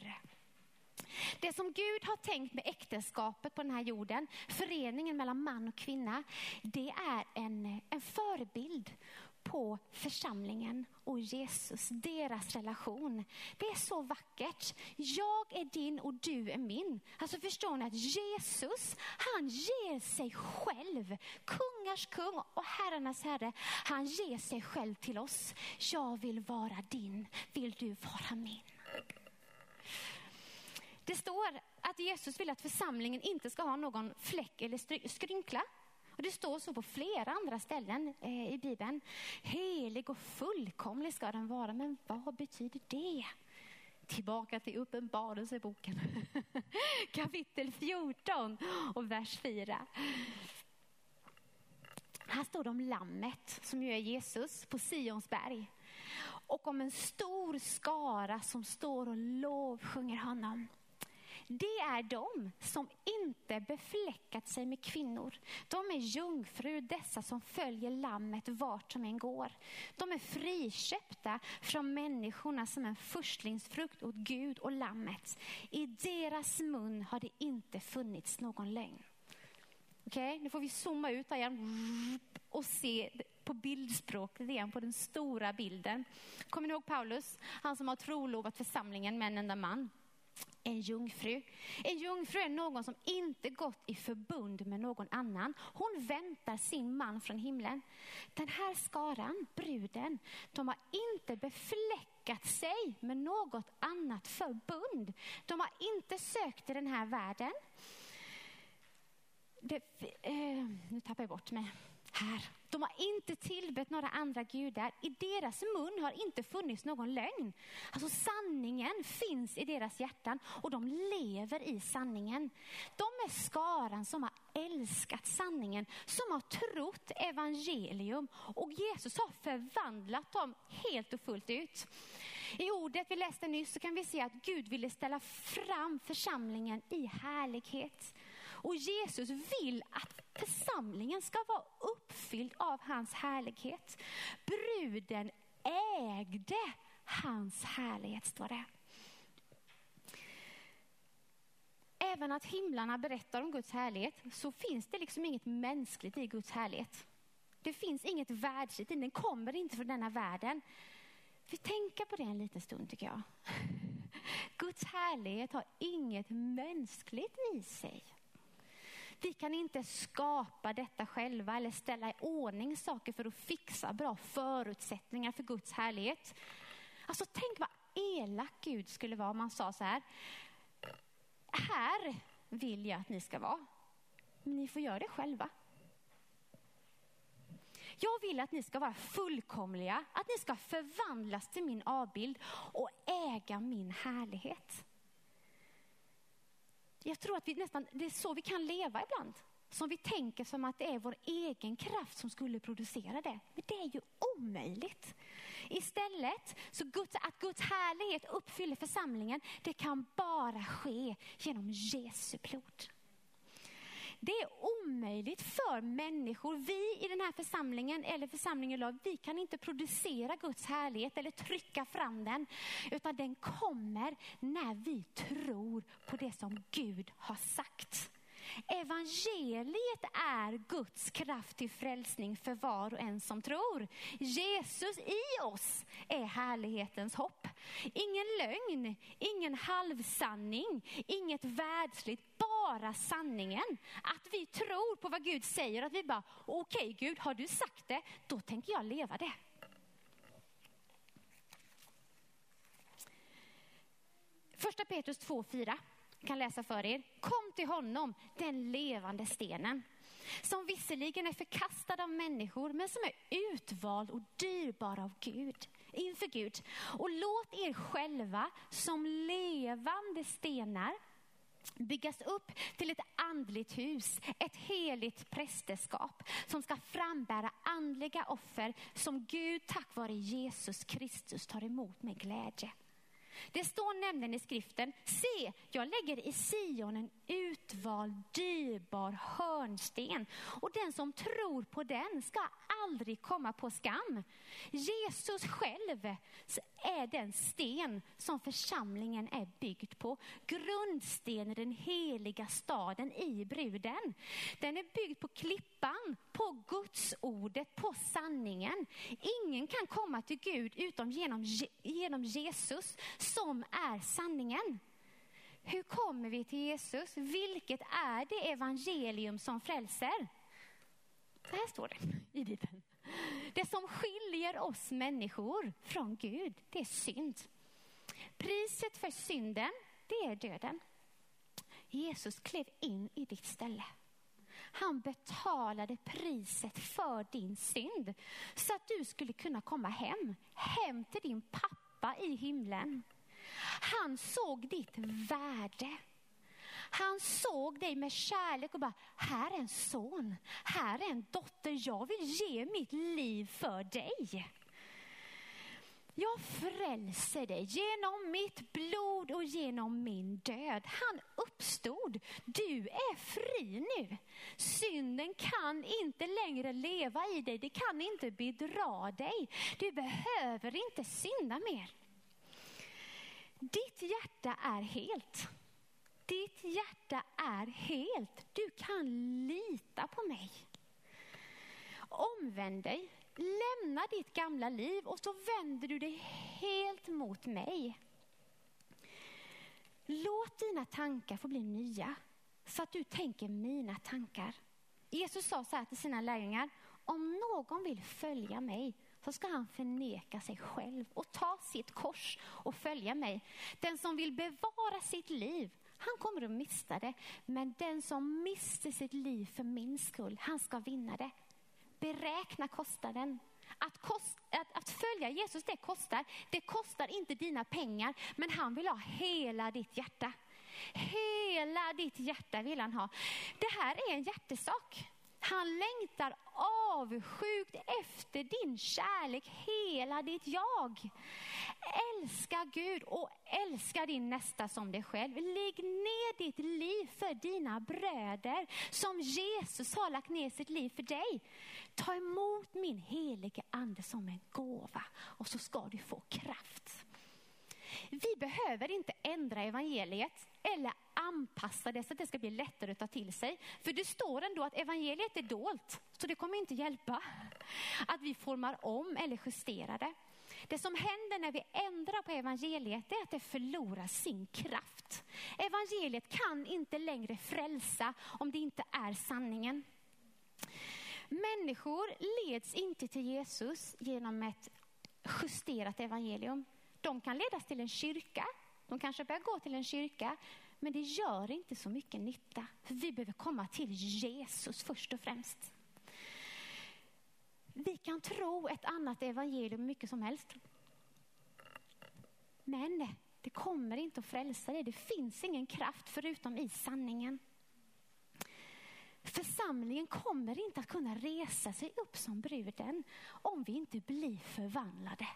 Det som Gud har tänkt med äktenskapet på den här jorden, föreningen mellan man och kvinna, det är en, en förebild på på församlingen och Jesus, deras relation. Det är så vackert. Jag är din och du är min. Alltså förstår ni att Jesus, han ger sig själv. Kungars kung och herrarnas herre. Han ger sig själv till oss. Jag vill vara din, vill du vara min? Det står att Jesus vill att församlingen inte ska ha någon fläck eller skrynkla. Och det står så på flera andra ställen eh, i Bibeln. Helig och fullkomlig ska den vara. Men vad betyder det? Tillbaka till Uppenbarelseboken. (laughs) Kapitel 14 och vers 4. Här står det om lammet som ju är Jesus på Sions berg. Och om en stor skara som står och lovsjunger honom. Det är de som inte befläckat sig med kvinnor. De är jungfrur, dessa som följer lammet vart som än går. De är friköpta från människorna som en förstlingsfrukt åt Gud och lammet. I deras mun har det inte funnits någon lögn. Okej, okay, nu får vi zooma ut igen och se på bildspråket igen, på den stora bilden. Kommer ni ihåg Paulus? Han som har trolovat församlingen med en enda man en jungfru. En jungfru är någon som inte gått i förbund med någon annan. Hon väntar sin man från himlen. Den här skaran, bruden, de har inte befläckat sig med något annat förbund. De har inte sökt i den här världen. Det, eh, nu tappar jag bort mig här. De har inte tillbett några andra gudar. I deras mun har inte funnits någon lögn. Alltså sanningen finns i deras hjärtan och de lever i sanningen. De är skaran som har älskat sanningen, som har trott evangelium och Jesus har förvandlat dem helt och fullt ut. I ordet vi läste nyss så kan vi se att Gud ville ställa fram församlingen i härlighet. Och Jesus vill att församlingen ska vara uppfylld av hans härlighet. Bruden ägde hans härlighet, står det. Även att himlarna berättar om Guds härlighet så finns det liksom inget mänskligt i Guds härlighet. Det finns inget världsligt den kommer inte från denna världen. Vi tänker på det en liten stund tycker jag. (laughs) Guds härlighet har inget mänskligt i sig. Vi kan inte skapa detta själva eller ställa i ordning saker för att fixa bra förutsättningar för Guds härlighet. Alltså tänk vad elak Gud skulle vara om man sa så här. Här vill jag att ni ska vara. Men ni får göra det själva. Jag vill att ni ska vara fullkomliga, att ni ska förvandlas till min avbild och äga min härlighet. Jag tror att vi nästan, det är så vi kan leva ibland. Som vi tänker som att det är vår egen kraft som skulle producera det. Men det är ju omöjligt. Istället, så Guds, att Guds härlighet uppfyller församlingen, det kan bara ske genom Jesu blod. Det är omöjligt för människor, vi i den här församlingen eller församlingen lag, vi kan inte producera Guds härlighet eller trycka fram den. Utan den kommer när vi tror på det som Gud har sagt. Evangeliet är Guds kraft till frälsning för var och en som tror. Jesus i oss är härlighetens hopp. Ingen lögn, ingen halvsanning, inget världsligt, bara sanningen. Att vi tror på vad Gud säger, att vi bara, okej okay, Gud, har du sagt det, då tänker jag leva det. Första Petrus 2.4 kan läsa för er. Kom till honom, den levande stenen. Som visserligen är förkastad av människor, men som är utvald och dyrbar av Gud, inför Gud. Och låt er själva som levande stenar byggas upp till ett andligt hus, ett heligt prästerskap som ska frambära andliga offer som Gud tack vare Jesus Kristus tar emot med glädje. Det står nämligen i skriften, se, jag lägger i Sion en utvald, dyrbar hörnsten och den som tror på den ska aldrig komma på skam. Jesus själv är den sten som församlingen är byggd på. Grundstenen, den heliga staden i bruden. Den är byggd på klippan, på Guds ordet, på sanningen. Ingen kan komma till Gud utom genom, genom Jesus som är sanningen. Hur kommer vi till Jesus? Vilket är det evangelium som frälser? Så här står det i Bibeln. Det som skiljer oss människor från Gud, det är synd. Priset för synden, det är döden. Jesus klev in i ditt ställe. Han betalade priset för din synd så att du skulle kunna komma hem, hem till din pappa i himlen. Han såg ditt värde. Han såg dig med kärlek och bara, här är en son, här är en dotter, jag vill ge mitt liv för dig. Jag frälser dig genom mitt blod och genom min död. Han uppstod. Du är fri nu. Synden kan inte längre leva i dig. Det kan inte bedra dig. Du behöver inte synda mer. Ditt hjärta är helt. Ditt hjärta är helt. Du kan lita på mig. Omvänd dig, lämna ditt gamla liv och så vänder du dig helt mot mig. Låt dina tankar få bli nya så att du tänker mina tankar. Jesus sa så här till sina lärjungar, om någon vill följa mig så ska han förneka sig själv och ta sitt kors och följa mig. Den som vill bevara sitt liv, han kommer att mista det. Men den som mister sitt liv för min skull, han ska vinna det. Beräkna kostnaden. Att, kost, att, att, följa Jesus, det kostar. Det kostar inte dina pengar, men han vill ha hela ditt hjärta. Hela ditt hjärta vill han ha. Det här är en hjärtesak. Han längtar avsjukt efter din kärlek, hela ditt jag. Älska Gud och älska din nästa som dig själv. Lägg ner ditt liv för dina bröder som Jesus har lagt ner sitt liv för dig. Ta emot min helige ande som en gåva och så ska du få kraft. Vi behöver inte ändra evangeliet eller anpassa det så att det ska bli lättare att ta till sig. För det står ändå att evangeliet är dolt, så det kommer inte hjälpa att vi formar om eller justerar det. Det som händer när vi ändrar på evangeliet är att det förlorar sin kraft. Evangeliet kan inte längre frälsa om det inte är sanningen. Människor leds inte till Jesus genom ett justerat evangelium. De kan ledas till en kyrka, de kanske börjar gå till en kyrka, men det gör inte så mycket nytta. För vi behöver komma till Jesus först och främst. Vi kan tro ett annat evangelium mycket som helst. Men det kommer inte att frälsa dig. Det finns ingen kraft förutom i sanningen. Församlingen kommer inte att kunna resa sig upp som bruden om vi inte blir förvandlade.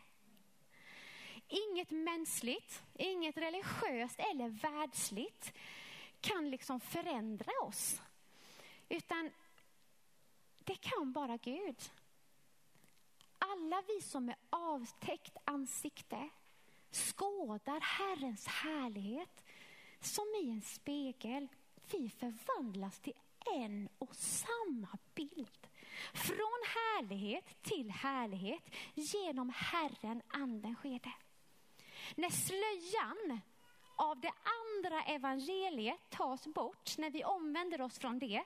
Inget mänskligt, inget religiöst eller världsligt kan liksom förändra oss. Utan det kan bara Gud. Alla vi som är avtäckt ansikte skådar Herrens härlighet som i en spegel. Vi förvandlas till en och samma bild. Från härlighet till härlighet genom Herren anden sker det. När slöjan av det andra evangeliet tas bort, när vi omvänder oss från det,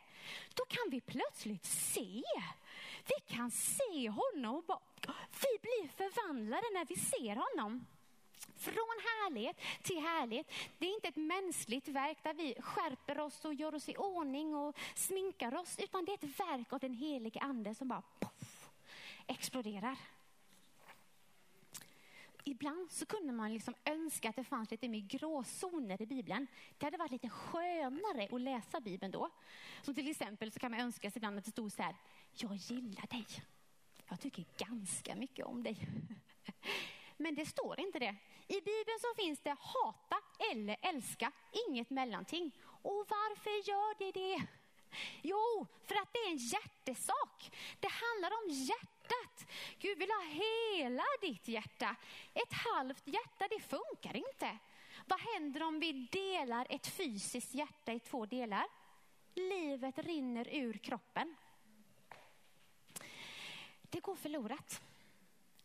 då kan vi plötsligt se. Vi kan se honom och bara, vi blir förvandlade när vi ser honom. Från härlighet till härlighet. Det är inte ett mänskligt verk där vi skärper oss och gör oss i ordning och sminkar oss, utan det är ett verk av den helige ande som bara poff, exploderar ibland så kunde man liksom önska att det fanns lite mer gråzoner i Bibeln. Det hade varit lite skönare att läsa Bibeln då. Som till exempel så kan man önska sig ibland att det stod så här, jag gillar dig. Jag tycker ganska mycket om dig. (laughs) Men det står inte det. I Bibeln så finns det hata eller älska, inget mellanting. Och varför gör det det? Jo, för att det är en hjärtesak. Det handlar om hjärtat hjärtat. Gud vill ha hela ditt hjärta. Ett halvt hjärta, det funkar inte. Vad händer om vi delar ett fysiskt hjärta i två delar? Livet rinner ur kroppen. Det går förlorat.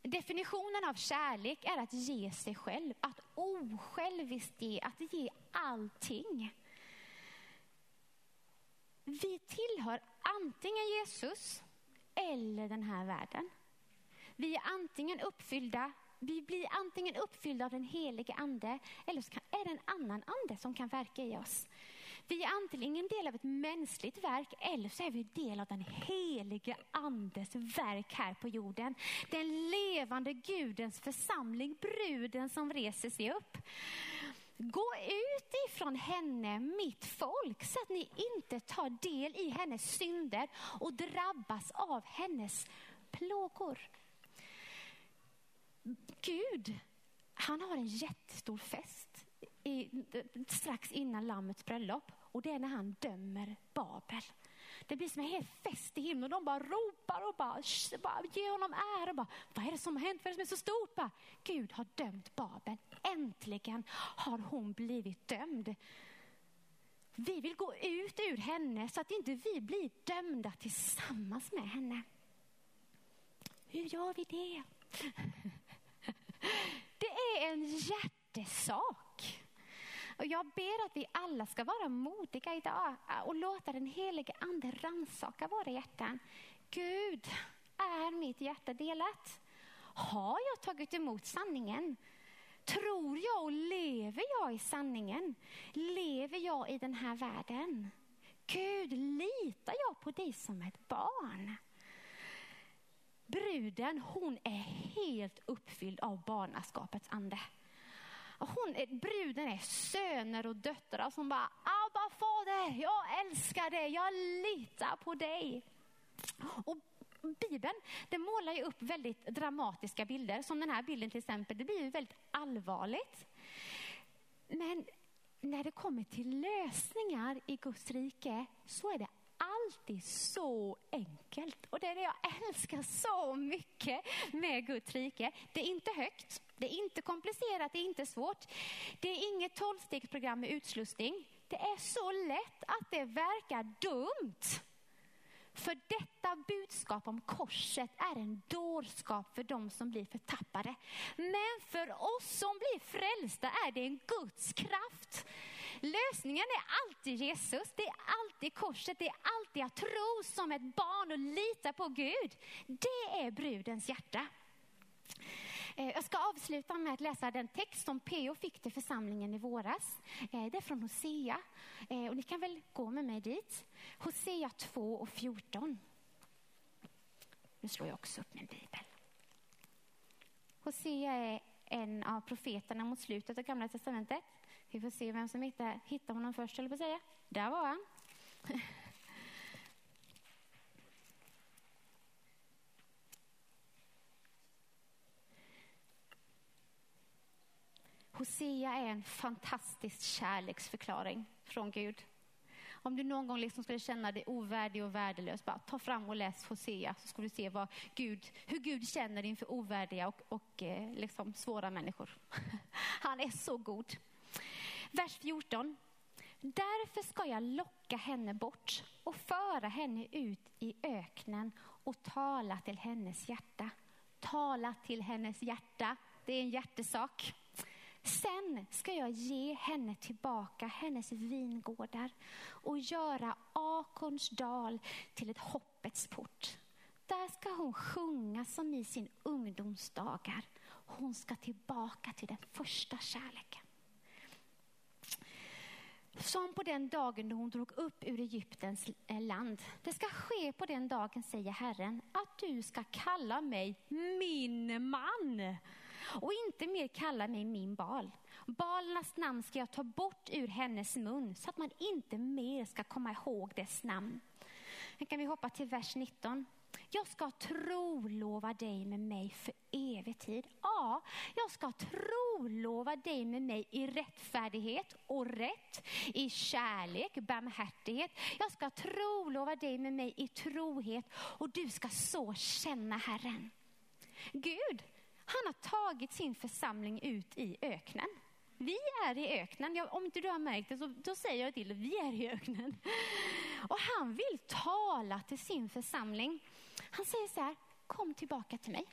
Definitionen av kärlek är att ge sig själv, att osjälviskt ge, att ge allting. Vi tillhör antingen Jesus eller den här världen. Vi är antingen uppfyllda vi blir antingen uppfyllda av den helige ande eller så är det en annan ande som kan verka i oss. Vi är antingen del av ett mänskligt verk eller så är vi del av den helige andes verk här på jorden. Den levande Gudens församling, bruden som reser sig upp. Gå ut ifrån henne, mitt folk, så att ni inte tar del i hennes synder och drabbas av hennes plågor. Gud, han har en jättestor fest i, strax innan Lammets bröllop och det är när han dömer Babel. Det blir som en hel fest i himlen och de bara ropar och bara, bara ger honom ära. Bara, Vad är det som har hänt? Vad är det som är så stort? Bara, Gud har dömt Babel. Äntligen har hon blivit dömd. Vi vill gå ut ur henne så att inte vi blir dömda tillsammans med henne. Hur gör vi det? (laughs) Det är en hjärtesak. Och jag ber att vi alla ska vara modiga idag och låta den helige ande rannsaka våra hjärtan. Gud, är mitt hjärta delat? Har jag tagit emot sanningen? Tror jag och lever jag i sanningen? Lever jag i den här världen? Gud, litar jag på dig som ett barn? Bruden, hon är helt uppfylld av barnaskapets ande. Hon är, bruden är söner och döttrar som bara, Abba fader, jag älskar dig, jag litar på dig. Och Bibeln den målar ju upp väldigt dramatiska bilder, som den här bilden till exempel. Det blir ju väldigt allvarligt. Men när det kommer till lösningar i Guds rike så är det alltid så enkelt. Och det är det jag älskar så mycket med Guds rike. Det är inte högt, det är inte komplicerat, det är inte svårt. Det är inget tolvstegsprogram med utslussning. Det är så lätt att det verkar dumt. För detta budskap om korset är en dårskap för de som blir förtappade. Men för oss som blir frälsta är det en Guds kraft. Lösningen är alltid Jesus, det är alltid korset, det är alltid att tro som ett barn och lita på Gud. Det är brudens hjärta. Eh, jag ska avsluta med att läsa den text som PO fick till församlingen i våras. Eh, det är från Hosea eh, och ni kan väl gå med mig dit. Hosea 2 och 14. Nu slår jag också upp min bibel. Hosea är en av profeterna mot slutet av Gamla testamentet. Vi får se vem som hittar, hittar honom först, eller på säga. Där var han. (laughs) Hosea är en fantastisk kärleksförklaring från Gud. Om du någon gång liksom skulle känna dig ovärdig och värdelös, bara ta fram och läs Hosea så ska du se vad Gud, hur Gud känner inför ovärdiga och, och eh, liksom svåra människor. (laughs) Han är så god. Vers 14. Därför ska jag locka henne bort och föra henne ut i öknen och tala till hennes hjärta. Tala till hennes hjärta, det är en hjärtesak. Sen ska jag ge henne tillbaka hennes vingårdar och göra Akons dal till ett hoppets port. Där ska hon sjunga som i sin ungdomsdagar. Hon ska tillbaka till den första kärleken. Som på den dagen då hon drog upp ur Egyptens eh, land. Det ska ske på den dagen, säger Herren, att du ska kalla mig min man och inte mer kalla mig min bal. Balernas namn ska jag ta bort ur hennes mun så att man inte mer ska komma ihåg dess namn. Nu kan vi hoppa till vers 19. Jag ska trolova dig med mig för evig tid. Ja, jag ska trolova dig med mig i rättfärdighet och rätt, i kärlek, barmhärtighet. Jag ska trolova dig med mig i trohet och du ska så känna Herren. Gud, han har tagit sin församling ut i öknen. Vi är i öknen. Ja, om inte du har märkt det så då säger jag till dig, vi är i öknen. Och han vill tala till sin församling. Han säger så här, kom tillbaka till mig.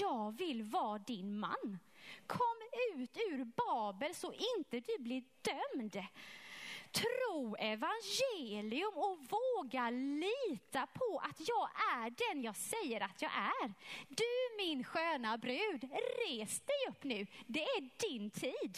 Jag vill vara din man. Kom ut ur Babel så inte du blir dömd. Tro evangelium och våga lita på att jag är den jag säger att jag är. Du min sköna brud, res dig upp nu. Det är din tid.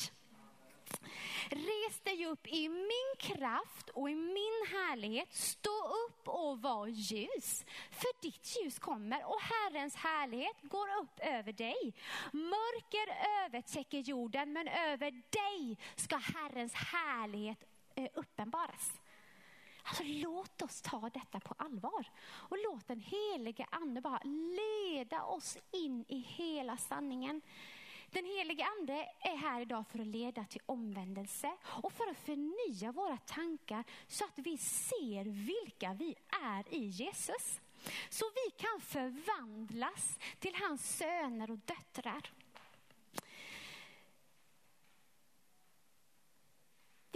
Res dig upp i min kraft och i min härlighet. Stå upp och var ljus. För ditt ljus kommer och Herrens härlighet går upp över dig. Mörker övertäcker jorden men över dig ska Herrens härlighet Eh, uppenbaras. Alltså, låt oss ta detta på allvar och låt den helige ande bara leda oss in i hela sanningen. Den helige ande är här idag för att leda till omvändelse och för att förnya våra tankar så att vi ser vilka vi är i Jesus. Så vi kan förvandlas till hans söner och döttrar.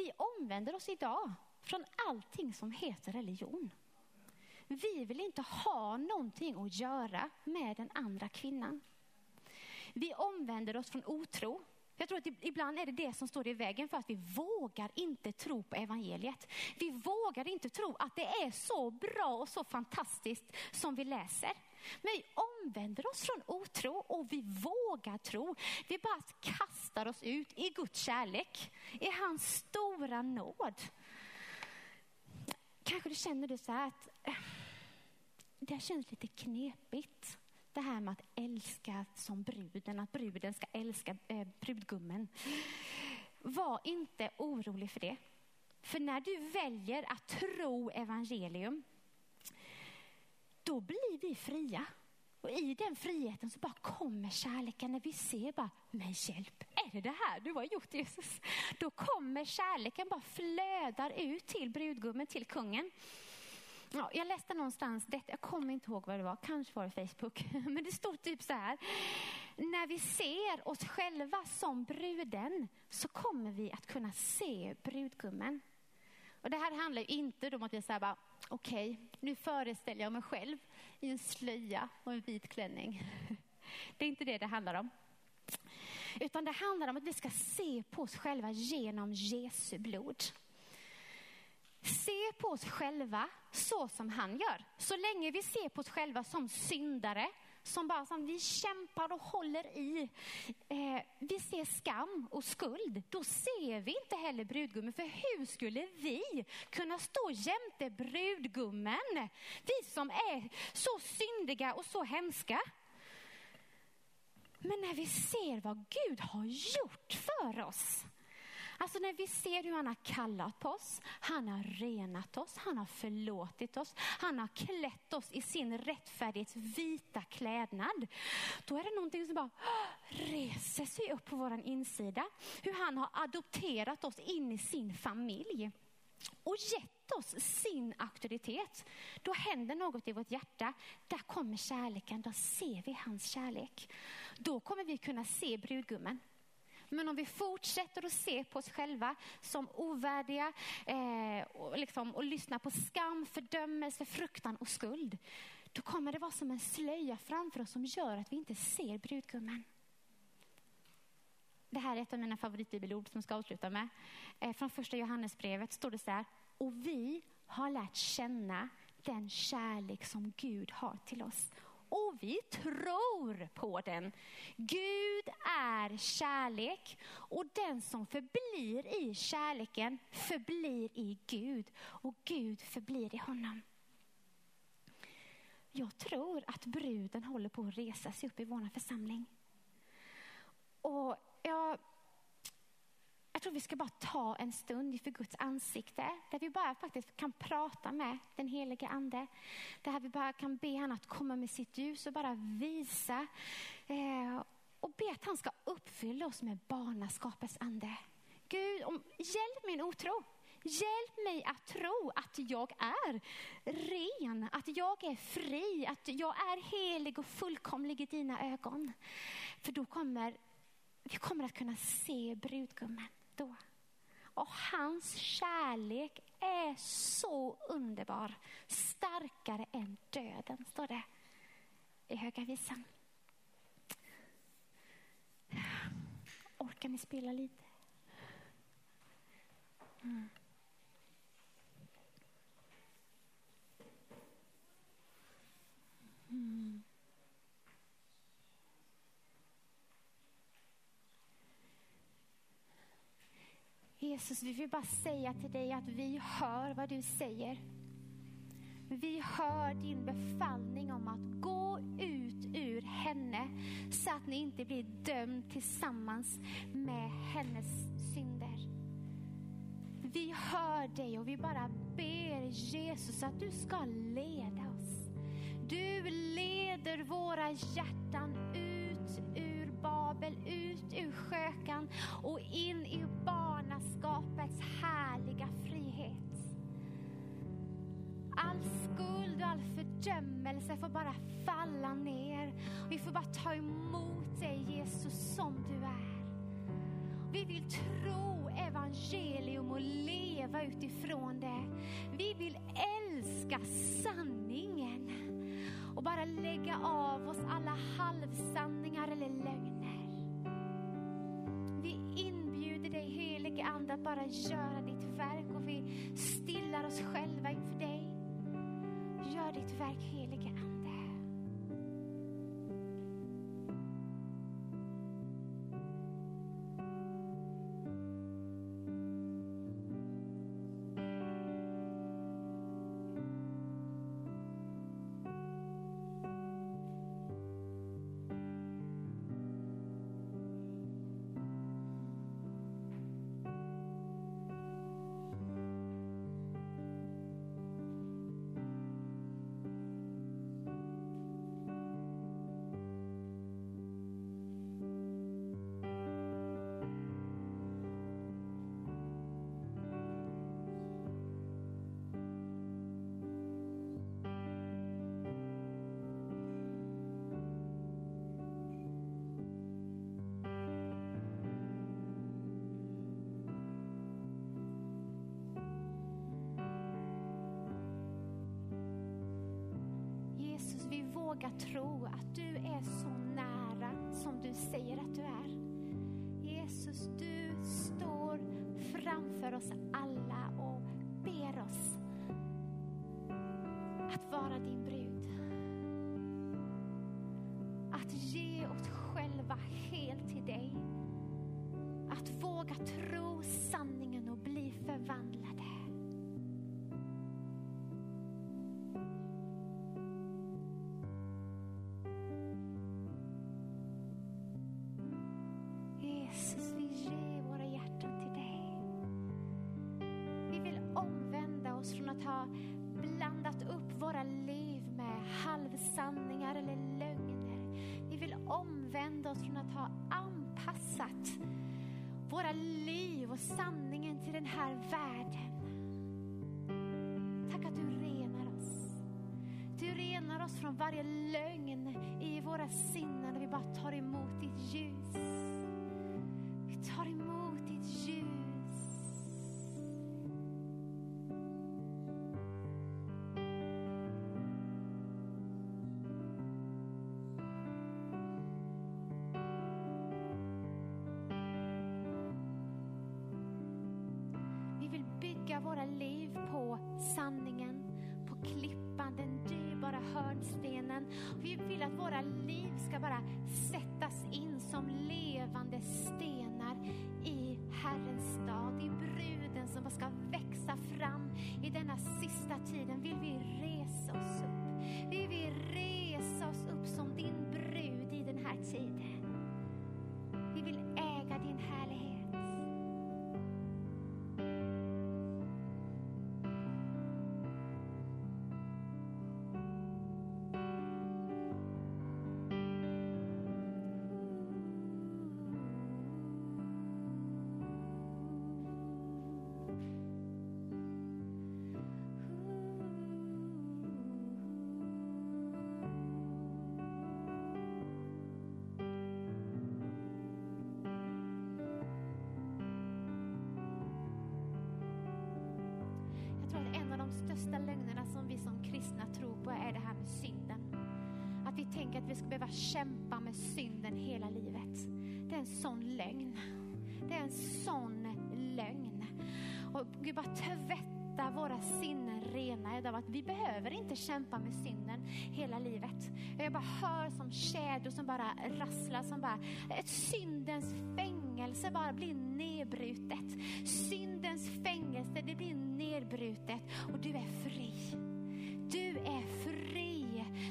Vi omvänder oss idag från allting som heter religion. Vi vill inte ha någonting att göra med den andra kvinnan. Vi omvänder oss från otro. Jag tror att ibland är det det som står i vägen för att vi vågar inte tro på evangeliet. Vi vågar inte tro att det är så bra och så fantastiskt som vi läser. Men vi omvänder oss från otro och vi vågar tro. Vi bara kastar oss ut i Guds kärlek, i hans stora nåd. Kanske du känner det så här att eh, det känns lite knepigt det här med att älska som bruden, att bruden ska älska eh, brudgummen. Var inte orolig för det. För när du väljer att tro evangelium, då blir vi fria. Och i den friheten så bara kommer kärleken när vi ser bara, men hjälp, är det det här du har gjort Jesus? Då kommer kärleken bara flödar ut till brudgummen, till kungen. Ja, jag läste någonstans, detta, jag kommer inte ihåg vad det var, kanske var det Facebook, (laughs) men det stod typ så här. När vi ser oss själva som bruden så kommer vi att kunna se brudgummen. Och det här handlar ju inte om att vi säger bara, okej, okay, nu föreställer jag mig själv i en slöja och en vit klänning. (laughs) Det är inte det det handlar om. Utan det handlar om att vi ska se på oss själva genom Jesu blod. Se på oss själva så som han gör. Så länge vi ser på oss själva som syndare, som bara som vi kämpar och håller i. Eh, vi ser skam och skuld. Då ser vi inte heller brudgummen. För hur skulle vi kunna stå jämte brudgummen? Vi som är så syndiga och så hemska. Men när vi ser vad Gud har gjort för oss Alltså när vi ser hur han har kallat på oss, han har renat oss, han har förlåtit oss, han har klätt oss i sin rättfärdighets vita klädnad. Då är det någonting som bara reser sig upp på vår insida. Hur han har adopterat oss in i sin familj och gett oss sin auktoritet. Då händer något i vårt hjärta. Där kommer kärleken, då ser vi hans kärlek. Då kommer vi kunna se brudgummen. Men om vi fortsätter att se på oss själva som ovärdiga eh, och, liksom, och lyssna på skam, fördömelse, fruktan och skuld, då kommer det vara som en slöja framför oss som gör att vi inte ser brudgummen. Det här är ett av mina favoritbibelord som jag ska avsluta med. Eh, från första Johannesbrevet står det så här, och vi har lärt känna den kärlek som Gud har till oss och vi tror på den. Gud är kärlek och den som förblir i kärleken förblir i Gud och Gud förblir i honom. Jag tror att bruden håller på att resa sig upp i vår församling. Och jag jag tror vi ska bara ta en stund inför Guds ansikte där vi bara faktiskt kan prata med den helige ande. Där vi bara kan be honom att komma med sitt ljus och bara visa eh, och be att han ska uppfylla oss med barnaskapets ande. Gud, om, hjälp min otro. Hjälp mig att tro att jag är ren, att jag är fri, att jag är helig och fullkomlig i dina ögon. För då kommer vi kommer att kunna se brudgummen då. Och hans kärlek är så underbar, starkare än döden, står det i Höga Visan. Orkar ni spela lite? Mm. Mm. Jesus, vi vill bara säga till dig att vi hör vad du säger. Vi hör din befallning om att gå ut ur henne så att ni inte blir dömd tillsammans med hennes synder. Vi hör dig och vi bara ber Jesus att du ska leda oss. Du leder våra hjärtan ut ur Babel, ut ur skökan och in i All skuld och all fördömelse får bara falla ner. Vi får bara ta emot dig Jesus som du är. Vi vill tro evangelium och leva utifrån det. Vi vill älska sanningen och bara lägga av oss alla halvsanningar eller lögner. Vi inbjuder dig helige Ande att bara göra ditt verk och vi stillar oss själva inför dig. Gör ditt verk helige våga tro att du är så nära som du säger att du är. Jesus, du står framför oss alla och ber oss att vara din brud. Att ge oss själva helt till dig. Att våga tro här världen. Tack att du renar oss. Du renar oss från varje lögn i våra sinnen när vi bara tar emot ditt ljus. Dyrbara hörnstenen. Vi vill att våra liv ska bara sättas in som levande stenar i Herrens stad. I bruden som ska växa fram i denna sista tiden vill vi resa oss vi tänker att vi ska behöva kämpa med synden hela livet. Det är en sån lögn. Det är en sån lögn. Och Gud bara tvätta våra sinnen rena idag. att vi behöver inte kämpa med synden hela livet. Jag bara hör som kedjor som bara rasslar, som bara ett syndens fängelse bara blir nedbrutet. Syndens fängelse, det blir nedbrutet och du är fri. Du är fri.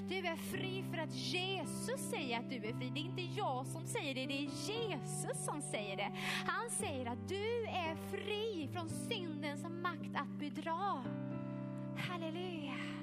Du är fri för att Jesus säger att du är fri. Det är inte jag som säger det, det är Jesus som säger det. Han säger att du är fri från syndens makt att bedra. Halleluja.